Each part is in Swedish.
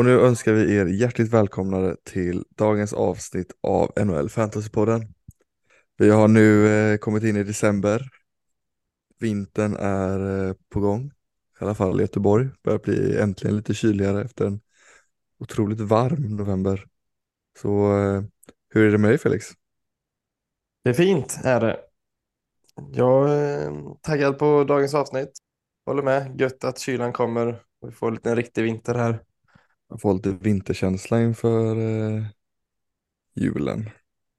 Och nu önskar vi er hjärtligt välkomnade till dagens avsnitt av NHL Fantasypodden. Vi har nu eh, kommit in i december. Vintern är eh, på gång, i alla fall i Göteborg. Börjar bli äntligen lite kyligare efter en otroligt varm november. Så eh, hur är det med dig Felix? Det är fint, är det. Jag är taggad på dagens avsnitt. Håller med. Gött att kylan kommer och vi får en liten riktig vinter här. Jag får lite vinterkänsla inför eh, julen.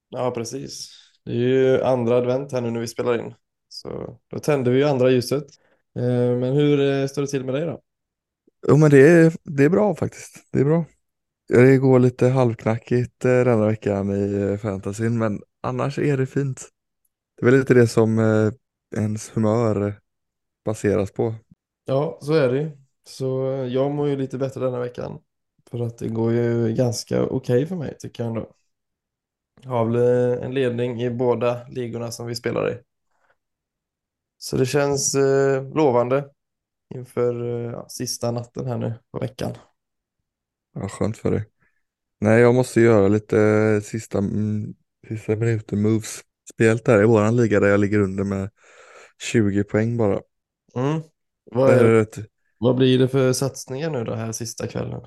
Ja, precis. Det är ju andra advent här nu när vi spelar in. Så då tänder vi ju andra ljuset. Eh, Men hur eh, står det till med dig då? Jo men det är, det är bra faktiskt. Det är bra. Det går lite halvknackigt eh, denna veckan i eh, fantasyn men annars är det fint. Det är väl lite det som eh, ens humör baseras på. Ja, så är det ju. Så jag mår ju lite bättre denna veckan. För att det går ju ganska okej för mig tycker jag ändå. Jag har väl eh, en ledning i båda ligorna som vi spelar i. Så det känns eh, lovande inför eh, sista natten här nu på veckan. Ja, skönt för dig. Nej, jag måste göra lite eh, sista, mm, sista minuter moves. Speciellt där i våran liga där jag ligger under med 20 poäng bara. Mm. Vad, är är, ett- vad blir det för satsningar nu då här sista kvällen?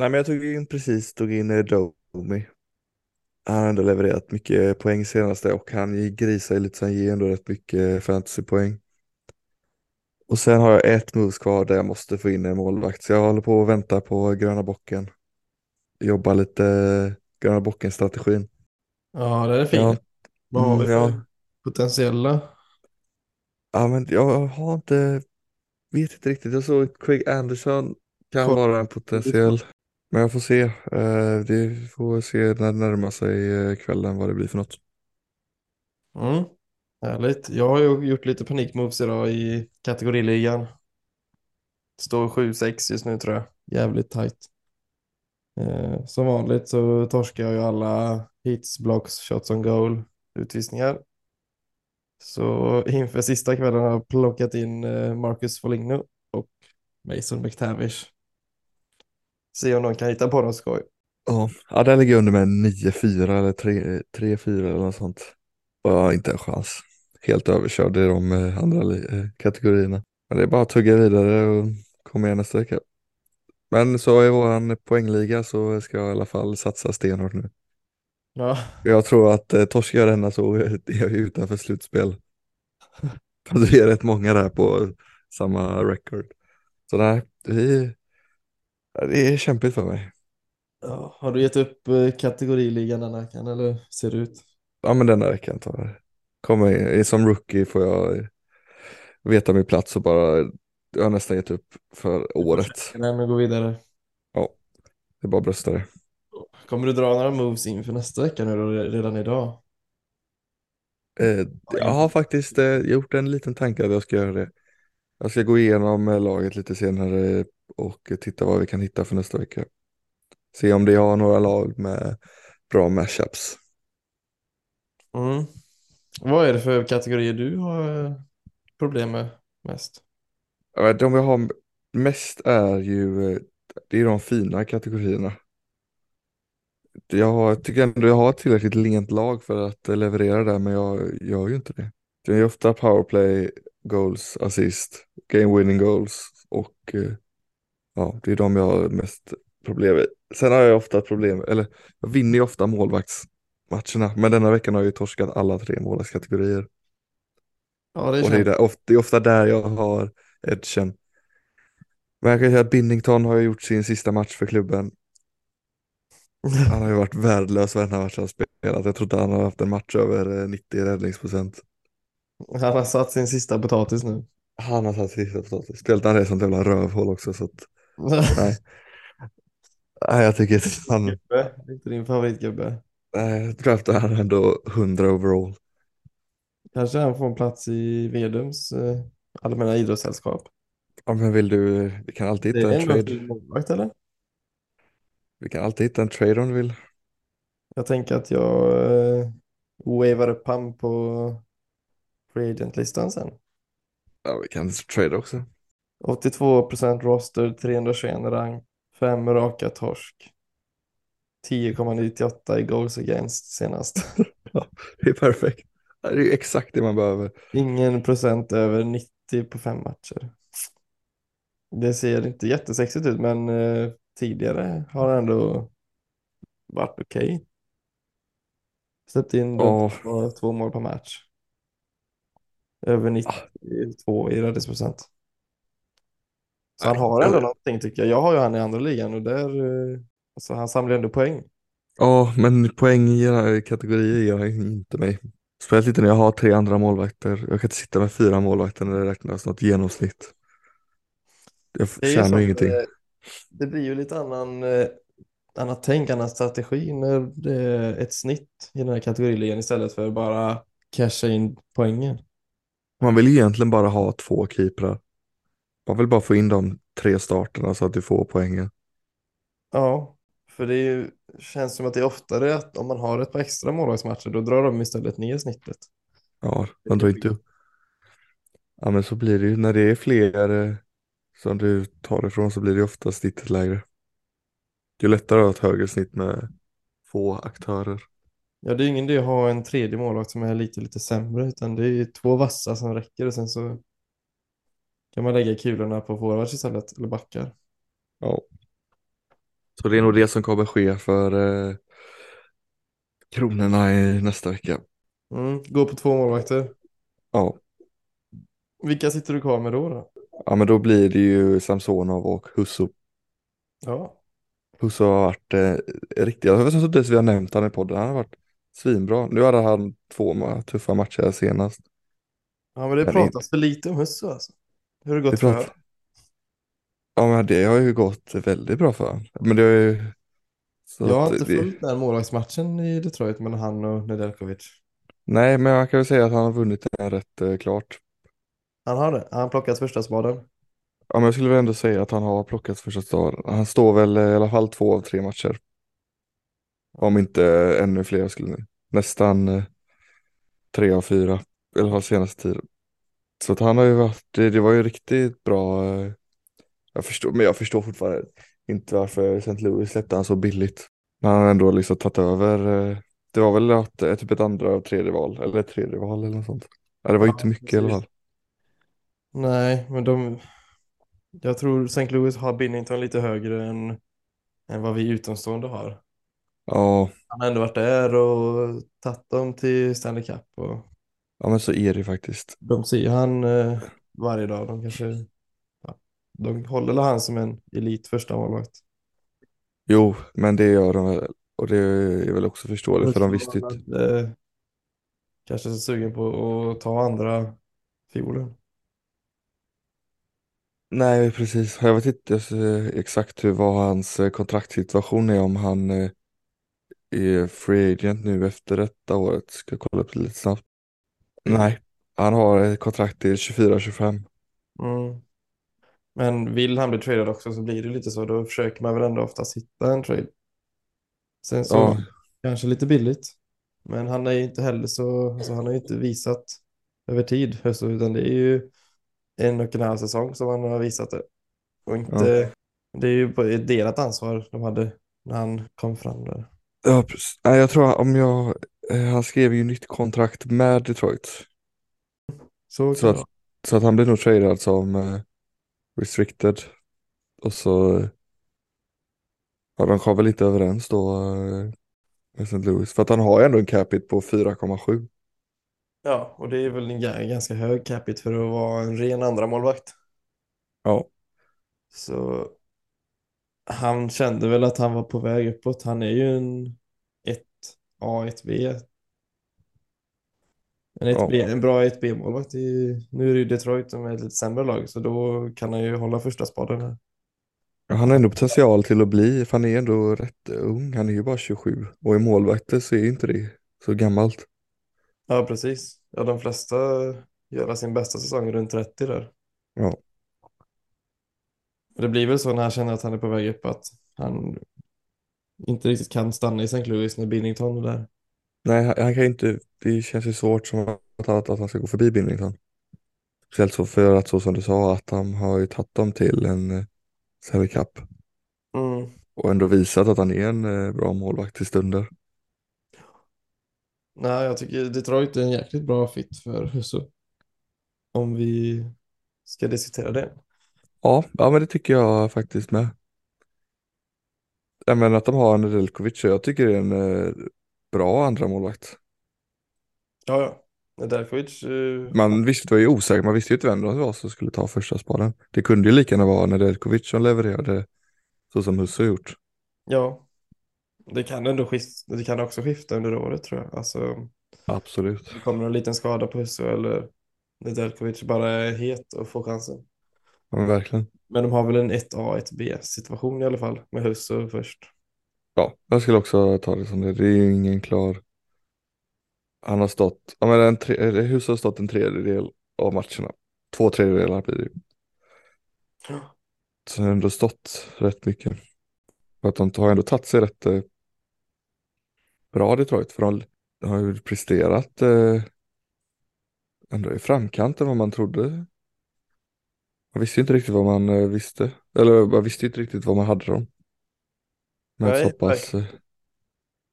Nej men jag tog in precis, tog in Domi. Han har ändå levererat mycket poäng senaste och han grisar lite så han ger ändå rätt mycket fantasypoäng. Och sen har jag ett moves kvar där jag måste få in en målvakt så jag håller på att vänta på gröna bocken. Jobba lite gröna bocken strategin. Ja, det är fint. Ja, Vad har vi mm, för ja. potentiella? ja men jag har inte, vet inte riktigt. Jag såg Craig Anderson kan Kolla. vara en potentiell. Men jag får se. Eh, Det får se när det närmar sig eh, kvällen vad det blir för något. Mm. Härligt. Jag har ju gjort lite panikmoves idag i kategoriligan. Står 7-6 just nu tror jag. Jävligt tajt. Eh, som vanligt så torskar jag ju alla hits, blocks, shots on goal, utvisningar. Så inför sista kvällen har jag plockat in eh, Marcus Foligno och Mason McTavish. Se om någon kan hitta på något skoj. Ja, ja där ligger under med 9-4 eller 3-4 eller något sånt. Och jag har inte en chans. Helt överkörd i de eh, andra eh, kategorierna. Men det är bara att tugga vidare och komma igen nästa vecka. Men så i våran poängliga så ska jag i alla fall satsa stenhårt nu. Ja, Jag tror att eh, torskar jag denna så är jag utanför slutspel. För det är rätt många där på samma record. Så nej, det, det är kämpigt för mig. ja. Har du gett upp eh, kategoriligan denna veckan eller hur ser det ut? Ja men denna veckan tar kommer in, som rookie får jag veta min plats och bara, jag har nästan gett upp för året. Nej, men gå vidare. Det är bara att brösta det. Kommer du dra några moves inför nästa vecka nu då, redan idag? Eh, jag har faktiskt eh, gjort en liten tanke att jag ska göra det. Jag ska gå igenom eh, laget lite senare och titta vad vi kan hitta för nästa vecka. Se om det har några lag med bra mashups. Mm. Vad är det för kategorier du har eh, problem med mest? De jag har mest är ju, eh, det är de fina kategorierna. Jag har, tycker ändå jag har ett tillräckligt lent lag för att eh, leverera där, men jag gör ju inte det. Det är ofta powerplay, goals, assist, game winning goals och ja, det är de jag har mest problem med. Sen har jag ofta problem, eller jag vinner ju ofta målvaktsmatcherna, men denna veckan har jag ju torskat alla tre målvaktskategorier. Ja, det är Och det är, där, ofta, det är ofta där jag har edgen. Men jag kan säga att Binnington har ju gjort sin sista match för klubben. Han har ju varit värdelös varenda match han spelat. Jag tror inte han har haft en match över eh, 90 räddningsprocent. Han har satt sin sista potatis nu. Han har satt sista potatis. Spelat han det som ett jävla rövhål också så att nej. Nej jag tycker att han, Gubbe, inte din favoritgubbe. nej jag draftar han ändå 100 overall. Kanske han får en plats i Vedums eh, allmänna idrottssällskap. Ja men vill du, vi kan alltid hitta en trade. målvakt eller? Vi kan alltid hitta en trade om du vill. Jag tänker att jag eh, wavar upp han på free agent-listan sen. Ja vi kan trade också. 82% roster, 321 rang, Fem raka torsk. 10,98 i goals against senast. Ja, det är perfekt. Det är exakt det man behöver. Ingen procent över 90 på fem matcher. Det ser inte jättesexigt ut, men eh, tidigare har det ändå varit okej. Släppt in Ja, två, mål per match. Över 92 i räddningsprocent. Så han har ändå någonting tycker jag. Jag har ju han i andra ligan och där, eh, alltså han samlar ändå poäng. ja, men poäng i kategorier ger han inte mig. Speciellt inte när jag har tre andra målvakter. Jag kan inte sitta med fyra målvakter när det räknas något genomsnitt. Jag tjänar ju ingenting. eh, Det blir ju lite annan, eh, annat tänk, annan strategi när det är ett snitt i den här kategoriligan istället för bara casha in poängen. Man vill ju egentligen bara ha två keeprar. Man vill bara få in de tre starterna så att du får poängen. Ja, för det ju, känns som att det är oftare att om man har ett par extra målvaktsmatcher då drar de istället ner snittet. Ja, man drar inte upp. Ja, men så blir det ju. När det är fler eh, som du tar ifrån så blir det ofta snittet lägre. Det är lättare att ha ett högre snitt med få aktörer. Ja, det är ingen idé att ha en tredje målvakt som är lite, lite sämre utan det är två vassa som räcker och sen så kan man lägga kulorna på forwards istället eller backar. Ja. Så det är nog det som kommer ske för eh, kronorna i nästa vecka. Mm, gå på två målvakter. Ja. Vilka sitter du kvar med då? då? ja, men då blir det ju Samsonov och Husso. Ja, Husso har varit eh, riktigt, jag vet inte vi har nämnt han i podden, han har varit svinbra. Nu hade han två tuffa matcher senast. ja men det Men pratas för lite om Husso alltså. Hur har det gått för pratar- Ja men det har ju gått väldigt bra för honom. Men det har ju... Så Jag har att inte det, följt den målvaktsmatchen i Detroit mellan han och Nedeljkovic. Nej men jag kan väl säga att han har vunnit den rätt eh, klart. Han har det. Han har plockat första spaden. Ja men jag skulle väl ändå säga att han har plockat första staden. Han står väl eh, i alla fall två av tre matcher. Om inte ännu fler skulle Nästan eh, tre av fyra. I alla fall senaste tiden. Så att han har ju varit, det, var ju riktigt bra. eh, Jag förstår, men jag förstår fortfarande inte varför St. Louis släppte han så billigt. Men han har ändå liksom tagit över. eh, Det var väl att, eh, typ ett andra och tredje val. Eller ett tredje val eller något sånt. Ja, det var ju Ja, inte mycket i alla fall. Nej, men de... Jag tror St. Louis har Binnington lite högre än, än vad vi utomstående har. Ja, Han har ändå varit där och tagit dem till Stanley Cup. Och ja men så är det ju faktiskt. de ser han eh, varje dag. De kanske... Ja, de håller han som en elit första målvakt. Jo, men det gör de väl. Och det är väl också förståeligt för de visste ju inte. Eh, kanske så sugen på att ta andra fiolen. Nej, precis. Jag vet inte eh, exakt hur vad hans eh, kontraktssituation är om han eh, är free agent nu efter detta året. Ska kolla upp det lite snabbt. Nej, han har ett kontrakt till 24-25. Mm. Men vill han bli tradad också så blir det lite så. Då försöker man väl ändå oftast hitta en trade. Sen så Ja, kanske lite billigt. Men han är ju inte heller så, alltså han har ju inte visat över tid, Hösso, utan det är ju en och en halv säsong som han har visat det. Och inte, det är ju ett delat ansvar de hade när han kom fram där. ja precis. Nej, jag tror om jag, han skrev ju nytt kontrakt med Detroit. Så Så att, så att han blir nog tradad som eh, restricted. Och så, eh, ja de kom väl inte överens då eh, med St. Louis. För att han har ju ändå en capita på 4,7. Ja, och det är väl en ga- ganska hög capita för att vara en ren andra målvakt. Ja, Så han kände väl att han var på väg uppåt. Han är ju en 1A, 1B. En, 1B, Ja. en bra 1B-målvakt. i- Nu är det ju Detroit som är ett lite sämre lag, så då kan han ju hålla första spaden här. han har ändå potential till att bli, för han är ändå rätt ung. Han är ju bara 27. Och i målvakter så är inte det så gammalt. Ja, precis. Ja, de flesta gör sin bästa säsong runt 30 där. Ja. Det blir väl så när han känner att han är på väg upp att han inte riktigt kan stanna i St. Louis när Binnington är där. Nej, han, han kan inte, det känns ju svårt som att, att, att han ska gå förbi Binnington. Speciellt så för att så som du sa att han har ju tagit dem till en eh, Stanley Cup. Mm. och ändå visat att han är en eh, bra målvakt till stunder. Nej, jag tycker Detroit är en jäkligt bra fit för Husso. Om vi ska diskutera det. Ja, ja men det tycker jag faktiskt med. Även att de har en Nedeljkovic, jag tycker det är en eh, bra andra målvakt. Ja, ja. Nedeljkovic, uh, Man visste, det var ju osäkert, man visste ju inte vem det var som skulle ta första spaden. Det kunde ju lika gärna vara Nedeljkovic som levererade så som Husse har gjort. ja. Det kan ändå skifta, det kan också skifta under året tror jag. Alltså, Absolut. det kommer en liten skada på Husso eller Nedeljkovic bara är het och får chansen. Ja, men verkligen. Men de har väl en 1A, 1B situation i alla fall med Husso först. Ja, jag skulle också ta det som det. Det är ju ingen klar. Han har stått, ja men en tre, Husse har stått en tredjedel av matcherna. Två tredjedelar blir det ju. Så han har ändå stått rätt mycket. För att de har ändå tagit sig rätt eh, bra Detroit. För de, har ju presterat eh, ändå i framkant än vad man trodde. Man visste ju inte riktigt vad man eh, visste. Eller man visste ju inte riktigt vad man hade dem. Men Nej, så pass. Eh,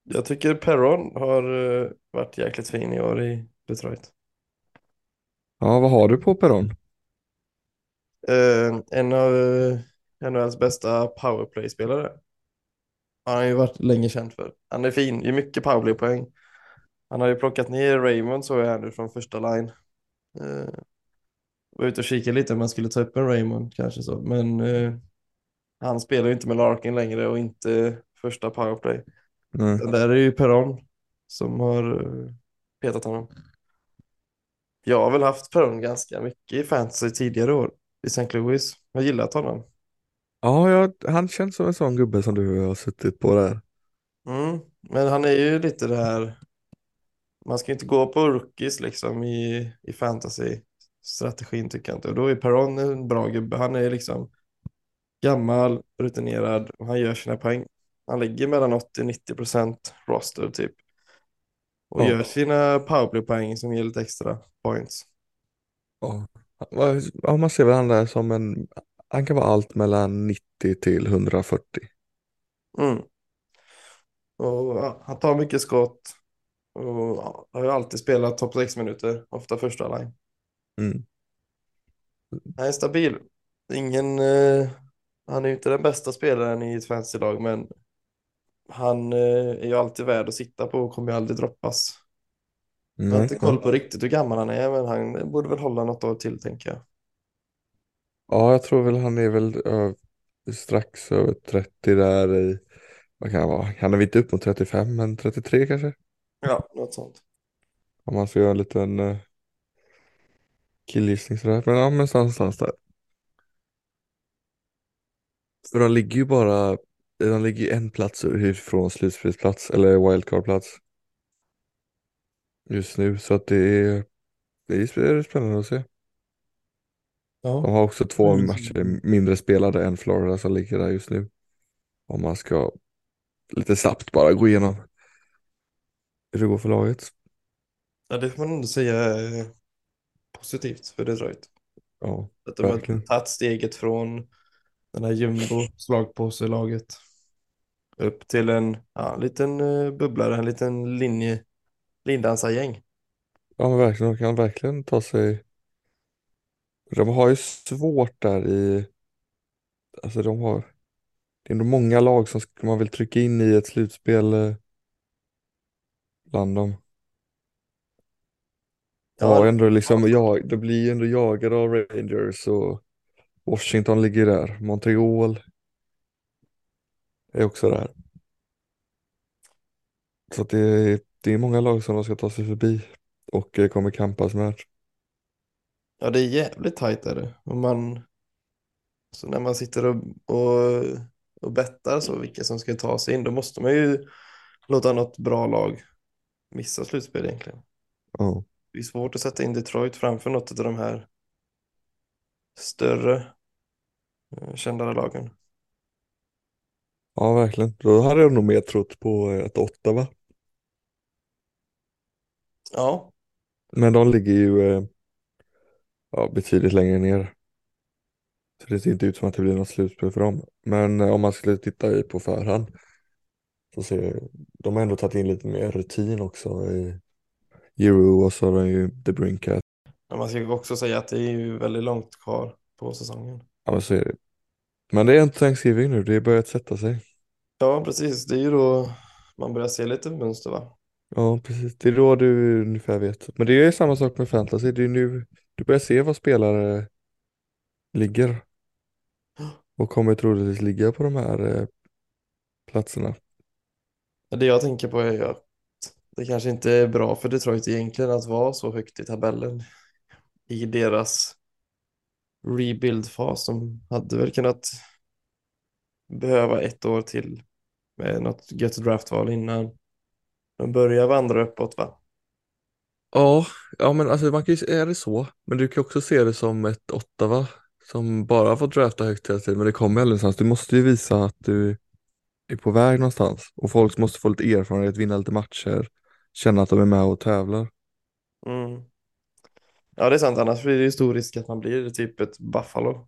Jag tycker Perron har eh, varit jäkligt fin i år i Detroit. ja, vad har du på Perron? Eh, en av NHLs bästa powerplay-spelare. Han har ju varit länge känd för. Han är fin, gör mycket powerplay-poäng. Han har ju plockat ner Raymond så är han nu från första line. Var ute och kikade lite om man skulle ta upp en Raymond kanske så. Men eh, han spelar ju inte med Larkin längre och inte första powerplay. Den där är ju Perron som har eh, petat honom. Jag har väl haft Perron ganska mycket i fantasy tidigare år i St. Louis. Jag har gillat honom. Ja, jag, han känns som en sån gubbe som du har suttit på där. Mm. Men han är ju lite det här. Man ska inte gå på rookies liksom i, i fantasy-strategin tycker jag inte. Och då är Perron en bra gubbe. Han är liksom gammal, rutinerad och han gör sina poäng. Han ligger mellan 80-90 procent roster typ. Och Ja. gör sina powerplay-poäng som ger lite extra points. Ja. Ja, man ser väl han där som en, han kan vara allt mellan 90 till 140. Mm. Och, han tar mycket skott. Och har ju alltid spelat topp 6 minuter, ofta första line. Mm. Han är stabil. Ingen, eh, han är ju inte den bästa spelaren i ett fantasy-lag, men han eh, är ju alltid värd att sitta på och kommer ju aldrig droppas. Jag har Nej, inte koll på riktigt hur gammal han är, men han borde väl hålla något år till, tänker jag. Ja, jag tror väl han är väl ö, strax över 30 där i, vad kan han vara? Han är väl inte upp mot 35, men 33 kanske? Ja, något sånt. Om man ska göra en liten uh, killgissning sådär. Men ja, men någonstans där. För de ligger ju bara, de ligger ju en plats ifrån slutspelsplats, eller wildcardplats. Just nu, så att det är, det är spännande att se. De har också två Mm. matcher mindre spelade än Florida som ligger där just nu. Om man ska lite snabbt bara gå igenom hur det går för laget. ja, det får man ändå säga positivt för Detroit. Ja, Att de har Verkligen. tagit steget från den här jumbo slagpåselaget upp till en ja, liten uh, bubblare, en liten linje, lindansargäng. ja men verkligen, de kan verkligen ta sig. De har ju svårt där i, alltså de har, det är ändå många lag som man vill trycka in i ett slutspel eh, bland dem. Ja, ändå liksom, ja, det blir ju ändå jagade av Rangers och Washington ligger där. Montreal är också där. Så det, är, det är många lag som de ska ta sig förbi och eh, kommer kampas med. Ja, det är jävligt tajt är det. Och man, så när man sitter och, och, och bettar så vilka som ska ta sig in, då måste man ju låta något bra lag missa slutspel egentligen. Ja, Det är svårt att sätta in Detroit framför något av de här större eh, kändare lagen. ja verkligen. Då hade jag nog mer trott på ett åtta va? Ja, Men de ligger ju eh, ja, betydligt längre ner. Så det ser inte ut som att det blir något slutspel för dem. Men eh, om man skulle titta i på förhand så ser de har ändå tagit in lite mer rutin också i Euro och så har de ju The Brinkat. Men man ska också säga att det är ju väldigt långt kvar på säsongen. Ja men så är det. Men det är inte Thanksgiving nu, det har börjat sätta sig. Ja, precis. Det är ju då man börjar se lite mönster va? Ja precis, det är då du ungefär vet. Men det är samma sak med fantasy, det är nu du börjar se vad spelare ligger. Och kommer troligtvis ligga på de här eh, platserna. Det jag tänker på är ju att det kanske inte är bra för Detroit egentligen att vara så högt i tabellen i deras rebuild-fas. De hade väl kunnat behöva ett år till med något gött draftval innan de börjar vandra uppåt va? Ja, ja men alltså man kan ju se det så. Men du kan också se det som ett Ottawa som bara fått drafta högt hela tiden. Men det kommer aldrig någonstans. Du måste ju visa att du är på väg någonstans. Och folk måste få lite erfarenhet, vinna lite matcher, känna att de är med och tävlar. Mm. Ja, det är sant. Annars blir det ju stor risk att man blir typ ett Buffalo.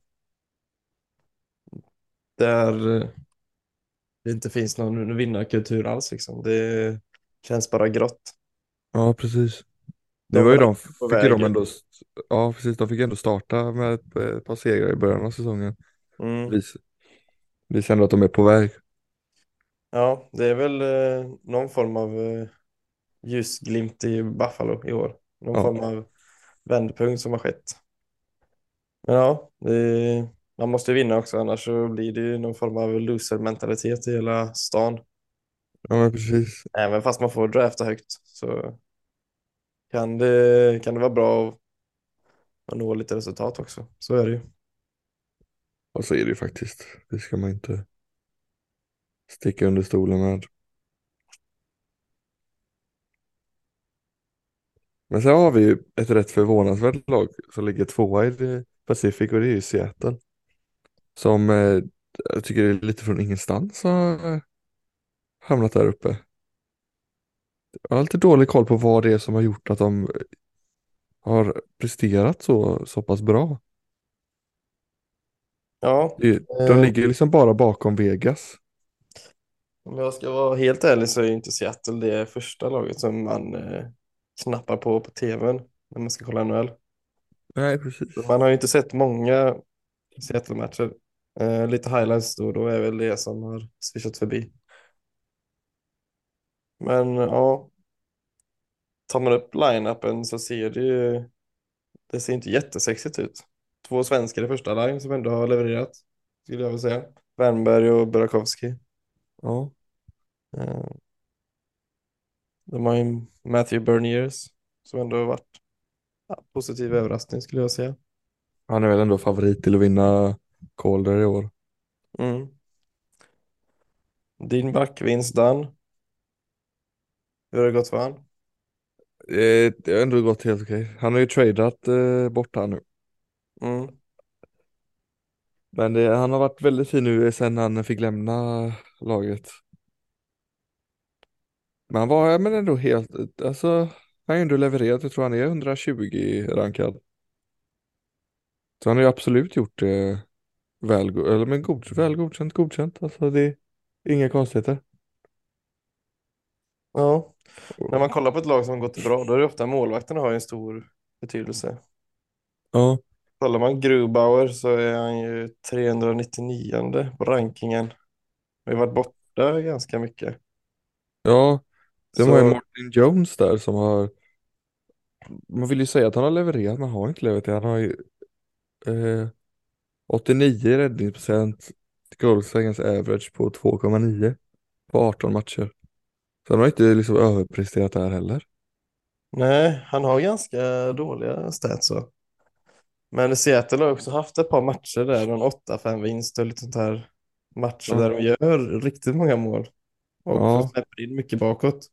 Där eh, det inte finns någon vinnarkultur alls liksom. Det känns bara grått. Ja, precis. De Nu var ju de, fick ju de vägen. ändå, ja precis, de fick ändå starta med ett, ett par segrar i början av säsongen. Mm. Vis, visar ändå att de är på väg. Ja, det är väl eh, någon form av eh, ljusglimt i Buffalo i år. Någon Ja. form av vändpunkt som har skett. Men ja, det, man måste ju vinna också annars så blir det ju någon form av loser-mentalitet i hela stan. Ja men precis. Även fast man får drafta högt så kan det, kan det vara bra att- att nå lite resultat också. Så är det ju. Och så är det ju faktiskt. Det ska man inte sticka under stolen med. Men sen har vi ju ett rätt förvånansvärt lag som ligger tvåa i Pacific och det är ju Seattle. Som eh, jag tycker är lite från ingenstans har eh, hamnat där uppe. Jag har lite dålig koll på vad det är som har gjort att de har presterat så, så pass bra. Ja, De Eh. ligger liksom bara bakom Vegas. om jag ska vara helt ärlig så är inte Seattle det första laget som man eh, knappar på på tvn när man ska kolla NHL. Nej, precis. Man har ju inte sett många Seattle-matcher. Eh, lite highlights då, då är väl det som har swishat förbi. Men ja, tar man upp line-upen så ser det ju, det ser inte jättesexigt ut. Två svenskar i första line som ändå har levererat, skulle jag vilja säga. Wernberg och Burakovsky. Ja, Eh, de har ju Matthew Berniers som ändå har varit ja, positiv överraskning skulle jag säga. han är väl ändå favorit till att vinna Calder i år. Mm. Din backvinst Dan. Hur har det gått för han? Eh, Det har ändå gått helt okej. Han har ju tradat eh, bort här nu. Mm. Men det, han har varit väldigt fin nu sen han fick lämna laget. Men han var men ändå helt, alltså han har ändå levererat, jag tror han är 120 rankad. Så han har ju absolut gjort det väl, eller men god, väl godkänt, godkänt. Alltså det är inga konstigheter. Ja, när man kollar på ett lag som har gått bra då är det ofta målvakterna har ju en stor betydelse. Ja, Kollar man Grubauer så är han ju 399 på rankingen. Vi har varit borta ganska mycket. ja, de Så- har ju Martin Jones där som har, man vill ju säga att han har levererat, men han har inte levererat. Han har ju eh, 89 i räddningsprocent, goals against average på 2,9 på 18 matcher. Så han har inte liksom överpresterat där heller. Nej, han har ganska dåliga stats så. Men Seattle har också haft ett par matcher där, någon 8-5 vinst och lite sånt här matcher Ja. där de gör riktigt många mål. Och ja. släpper in mycket bakåt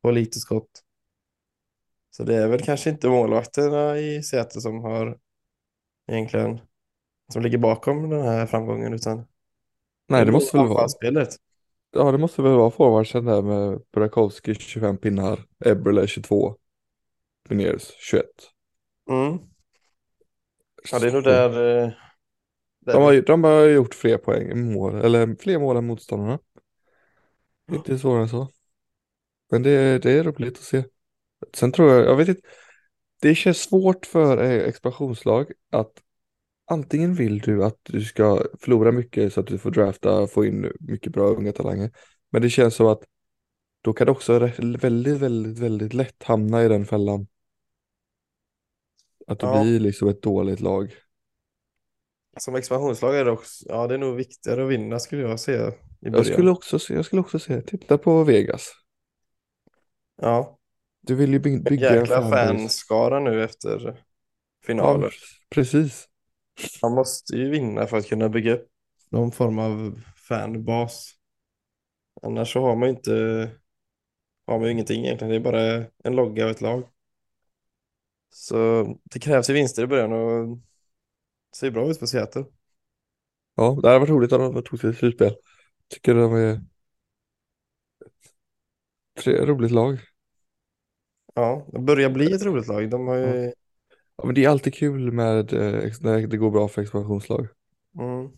och lite skott. Så det är väl kanske inte målvakterna i Seattle som har egentligen som ligger bakom den här framgången utan Nej, det måste väl vara. anfallsspelet. Ja, det måste väl vara forwardsen där med Burakovsky 25 pinnar, Eberle 22, Beniers 21. Mm. Ja, det är nog där eh, Det De har, de har gjort fler poäng, mål, eller fler mål än motståndarna. Inte svårare än så. Men det, det är roligt att se. Sen tror jag, jag vet inte, det känns svårt för eh, expansionslag att antingen vill du att du ska förlora mycket så att du får drafta, få in mycket bra unga talanger. Men det känns som att då kan du också väldigt, väldigt, väldigt lätt hamna i den fällan. Att du Ja, blir liksom ett dåligt lag. som expansionslag är det också, ja det är nog viktigare att vinna skulle jag säga i Jag skulle också se, jag skulle också säga, titta på Vegas. Ja, Du vill ju by- bygga en jäkla fanskara nu efter Ja, finalen. precis. Man måste ju vinna för att kunna bygga upp någon form av fanbas. Annars så har man ju inte, har man ju ingenting egentligen. Det är bara en logga och ett lag. Så det krävs ju vinster i början och det ser bra ut för Seattle. Ja, det hade varit roligt om de tog sig till slutspel. Tycker de är tre roligt lag. Ja, det börjar bli ett roligt lag. De har ju, Ja, men det är alltid kul med eh, när det går bra för expansionslag. mm,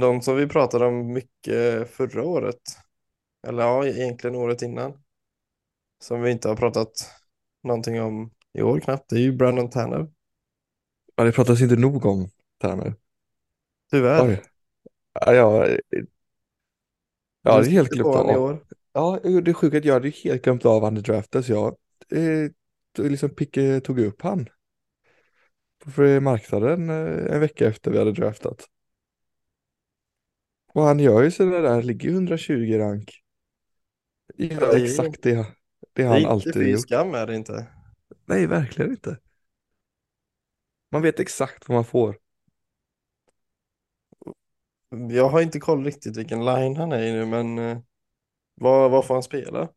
de som vi pratade om mycket förra året, eller ja, egentligen året innan, som vi inte har pratat någonting om i år knappt, det är ju Brandon Tanner. Ja, det pratas inte nog om Tanner. Tyvärr. Oj. Ja, ja, ja, det är helt glömt Ja, det är sjukt att jag hade helt glömt av han draften. Så jag eh, liksom Picke tog upp han på marknaden eh, en vecka efter vi hade draftat. Och han gör ju sådär där, ligger ju 120 rank. Ja, Gör det är- exakt det, det Det är han inte alltid gjort. skam är det inte. Nej, verkligen inte. Man vet exakt vad man får. Jag har inte koll riktigt vilken line han är i nu, men eh, vad, vad får han spela?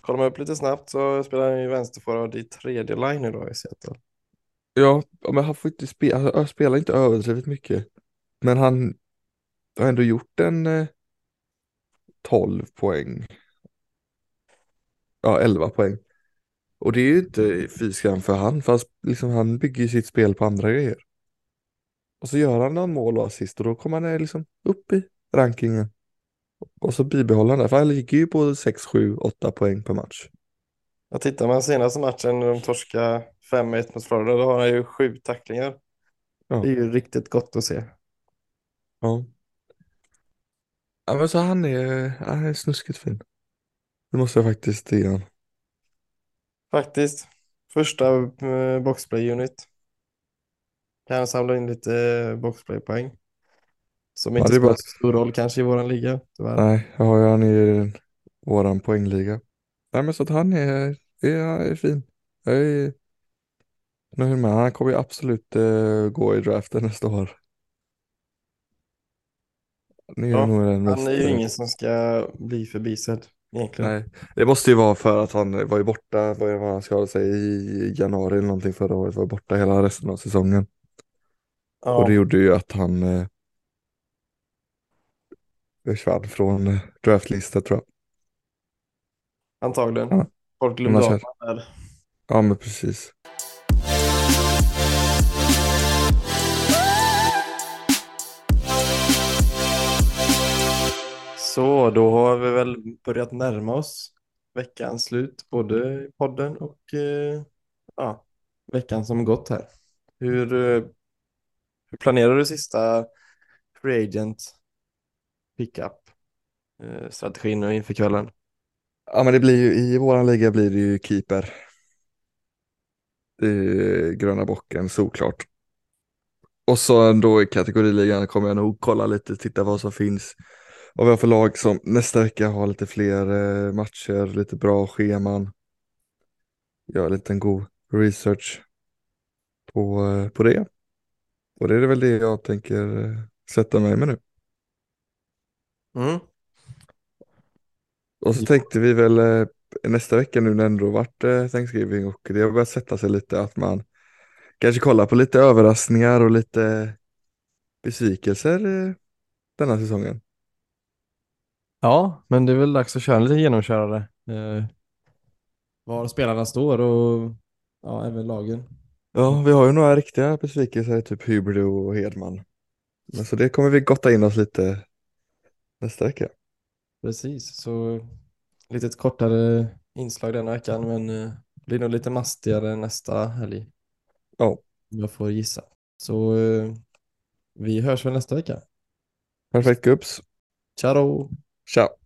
Kollar man upp lite snabbt så spelar han ju vänsterforward i tredje line idag i Seattle. Ja, men han får inte spela, han spelar inte överdrivet mycket. Men han har ändå gjort en eh, 12 poäng. Ja, 11 poäng. Och det är ju inte fy skam för han, fast liksom han bygger ju sitt spel på andra grejer. Och så gör han någon mål och assist och då kommer han liksom upp i rankingen. Och så bibehåller han det, för han ligger ju på 6, 7, 8 poäng per match. Jag tittar man senaste matchen när de torskade 5-1 mot Florida, då har han ju sju tacklingar. Ja. Det är ju riktigt gott att se. Ja. Ja men så han är, han är snuskigt fin. Det måste jag faktiskt ge han. Faktiskt. Första eh, boxplay-unit. Kan samla in lite eh, boxplay-poäng. Som inte spelar bara- stor roll kanske i våran liga. Tyvärr. Nej, jag har ju han i våran poängliga. Nej men så att han är, är, är fin. Jag är nöjd med Han kommer ju absolut eh, gå i draften nästa år. Han är Ja, Han är ju ingen som ska bli förbisedd egentligen. Nej, det måste ju vara för att han var ju borta, vad var han skadade sig i januari eller någonting förra året, var borta hela resten av säsongen. Ja, Och det gjorde ju att han eh, försvann från eh, draftlistan tror jag. antagligen. Ja. Folk glömde av där. Ja men precis. Så då har vi väl börjat närma oss veckans slut, både i podden och eh, ja, veckan som gått här. Hur, eh, hur planerar du sista free agent pickup-strategin eh, nu inför kvällen? Ja men det blir ju, i våran liga blir det ju keeper. Det är gröna bocken, såklart. Och så då i kategoriligan kommer jag nog kolla lite, titta vad som finns. Vad vi har för lag som nästa vecka har lite fler eh, matcher, lite bra scheman. Gör lite en god research på, eh, på det. Och det är väl det jag tänker eh, sätta mig med nu. Mm. Och så tänkte vi väl eh, nästa vecka nu när det ändå varit eh, Thanksgiving och det har börjat sätta sig lite att man kanske kollar på lite överraskningar och lite besvikelser eh, denna säsongen. Ja, men det är väl dags att köra lite genomkörare. Var spelarna står och ja, även lagen. Ja, vi har ju några riktiga besvikelser, typ Hybrid och Hedman. Men så det kommer vi gotta in oss lite nästa vecka. Precis, så lite kortare inslag denna veckan, men eh, blir nog lite mastigare nästa helg. Ja, Om jag får gissa. Så eh, vi hörs väl nästa vecka. perfekt gubbs. Ciao! Ciao!